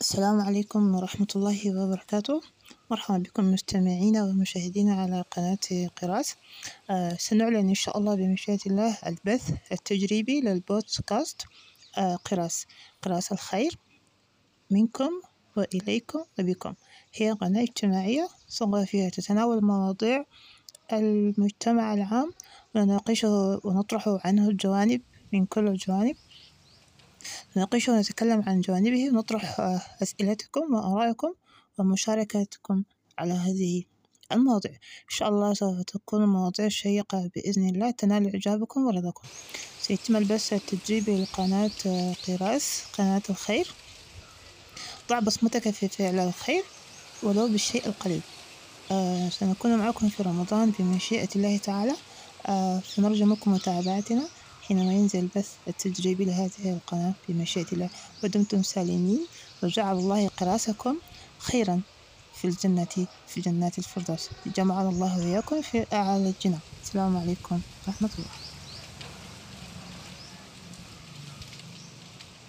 السلام عليكم ورحمة الله وبركاته. مرحبا بكم مستمعينا ومشاهدينا على قناة قراس آه سنعلن إن شاء الله بمشيئة الله البث التجريبي للبودكاست آه قراس الخير منكم وإليكم وبكم. هي قناة اجتماعية ثقافية تتناول مواضيع المجتمع العام ونناقشه ونطرح عنه الجوانب من كل الجوانب. نناقشه ونتكلم عن جوانبه ونطرح أسئلتكم وآرائكم ومشاركاتكم على هذه المواضيع. إن شاء الله سوف تكون المواضيع شيقة بإذن الله. تنال إعجابكم ورضاكم. سيتم البث التدريبي لقناة قراس قناة الخير. ضع بصمتك في فعل الخير ولو بالشيء القليل. آه سنكون معكم في رمضان بمشيئة الله تعالى. آه فنرجو منكم متابعتنا. حينما ينزل البث التدريبي لهذه القناة بمشيئة الله. ودمتم سالمين. وجعل الله قراسكم خيرا في الجنة في جنات الفردوس. جمعنا الله وإياكم في أعلى الجنة. السلام عليكم ورحمة الله.